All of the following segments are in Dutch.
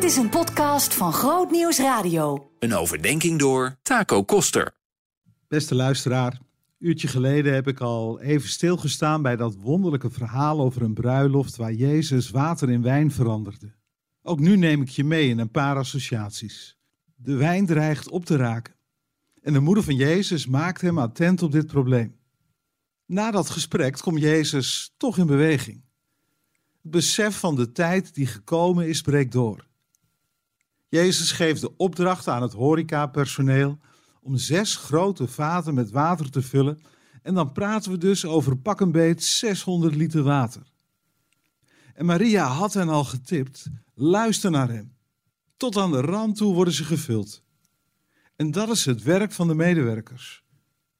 Dit is een podcast van Groot Nieuws Radio. Een overdenking door Taco Koster. Beste luisteraar, een uurtje geleden heb ik al even stilgestaan bij dat wonderlijke verhaal over een bruiloft waar Jezus water in wijn veranderde. Ook nu neem ik je mee in een paar associaties. De wijn dreigt op te raken. En de moeder van Jezus maakt hem attent op dit probleem. Na dat gesprek komt Jezus toch in beweging. Het besef van de tijd die gekomen is breekt door. Jezus geeft de opdracht aan het horecapersoneel om zes grote vaten met water te vullen. En dan praten we dus over pak een beet 600 liter water. En Maria had hen al getipt, luister naar hem. Tot aan de rand toe worden ze gevuld. En dat is het werk van de medewerkers.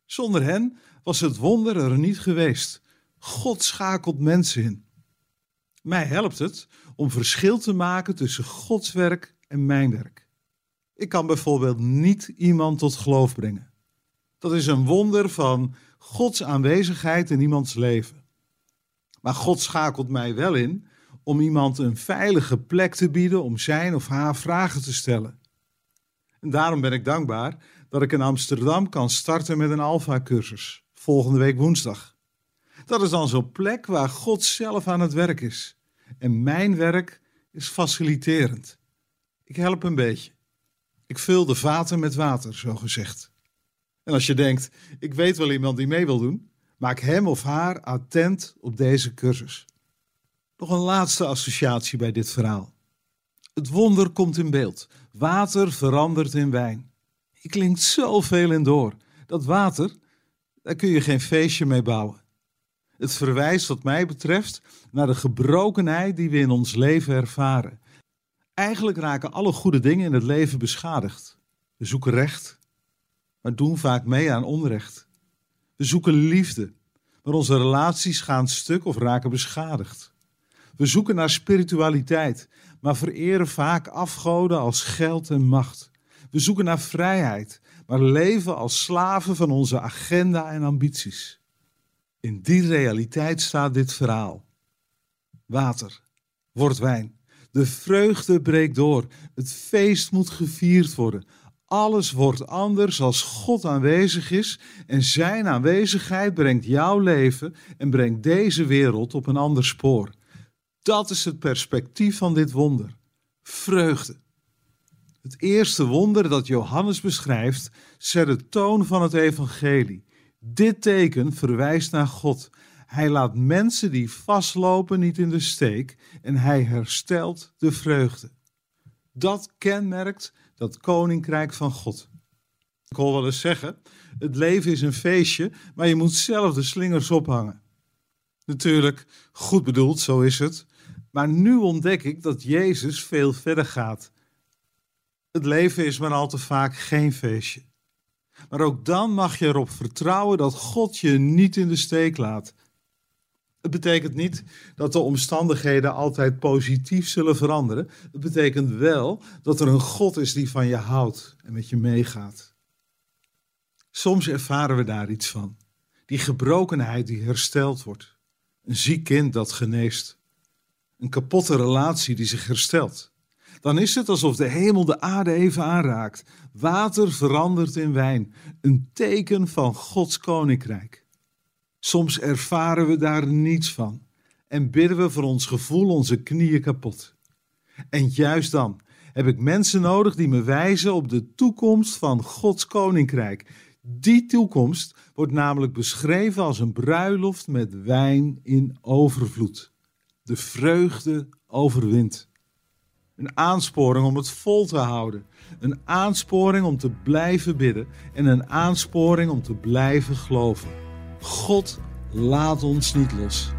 Zonder hen was het wonder er niet geweest. God schakelt mensen in. Mij helpt het om verschil te maken tussen Gods werk en mijn werk. Ik kan bijvoorbeeld niet iemand tot geloof brengen. Dat is een wonder van Gods aanwezigheid in iemands leven. Maar God schakelt mij wel in om iemand een veilige plek te bieden om zijn of haar vragen te stellen. En daarom ben ik dankbaar dat ik in Amsterdam kan starten met een Alpha-cursus, volgende week woensdag. Dat is dan zo'n plek waar God zelf aan het werk is. En mijn werk is faciliterend. Ik help een beetje. Ik vul de vaten met water, zo gezegd. En als je denkt, ik weet wel iemand die mee wil doen, maak hem of haar attent op deze cursus. Nog een laatste associatie bij dit verhaal. Het wonder komt in beeld. Water verandert in wijn. Je klinkt zoveel in door. Dat water, daar kun je geen feestje mee bouwen. Het verwijst, wat mij betreft, naar de gebrokenheid die we in ons leven ervaren. Eigenlijk raken alle goede dingen in het leven beschadigd. We zoeken recht, maar doen vaak mee aan onrecht. We zoeken liefde, maar onze relaties gaan stuk of raken beschadigd. We zoeken naar spiritualiteit, maar vereren vaak afgoden als geld en macht. We zoeken naar vrijheid, maar leven als slaven van onze agenda en ambities. In die realiteit staat dit verhaal. Water wordt wijn. De vreugde breekt door. Het feest moet gevierd worden. Alles wordt anders als God aanwezig is en Zijn aanwezigheid brengt jouw leven en brengt deze wereld op een ander spoor. Dat is het perspectief van dit wonder. Vreugde. Het eerste wonder dat Johannes beschrijft, zet de toon van het evangelie. Dit teken verwijst naar God. Hij laat mensen die vastlopen niet in de steek en hij herstelt de vreugde. Dat kenmerkt dat koninkrijk van God. Ik hoor wel eens zeggen: het leven is een feestje, maar je moet zelf de slingers ophangen. Natuurlijk, goed bedoeld, zo is het. Maar nu ontdek ik dat Jezus veel verder gaat. Het leven is maar al te vaak geen feestje. Maar ook dan mag je erop vertrouwen dat God je niet in de steek laat. Het betekent niet dat de omstandigheden altijd positief zullen veranderen. Het betekent wel dat er een God is die van je houdt en met je meegaat. Soms ervaren we daar iets van. Die gebrokenheid die hersteld wordt. Een ziek kind dat geneest. Een kapotte relatie die zich herstelt. Dan is het alsof de hemel de aarde even aanraakt. Water verandert in wijn. Een teken van Gods koninkrijk. Soms ervaren we daar niets van en bidden we voor ons gevoel onze knieën kapot. En juist dan heb ik mensen nodig die me wijzen op de toekomst van Gods koninkrijk. Die toekomst wordt namelijk beschreven als een bruiloft met wijn in overvloed. De vreugde overwint. Een aansporing om het vol te houden. Een aansporing om te blijven bidden. En een aansporing om te blijven geloven. God laat ons niet los.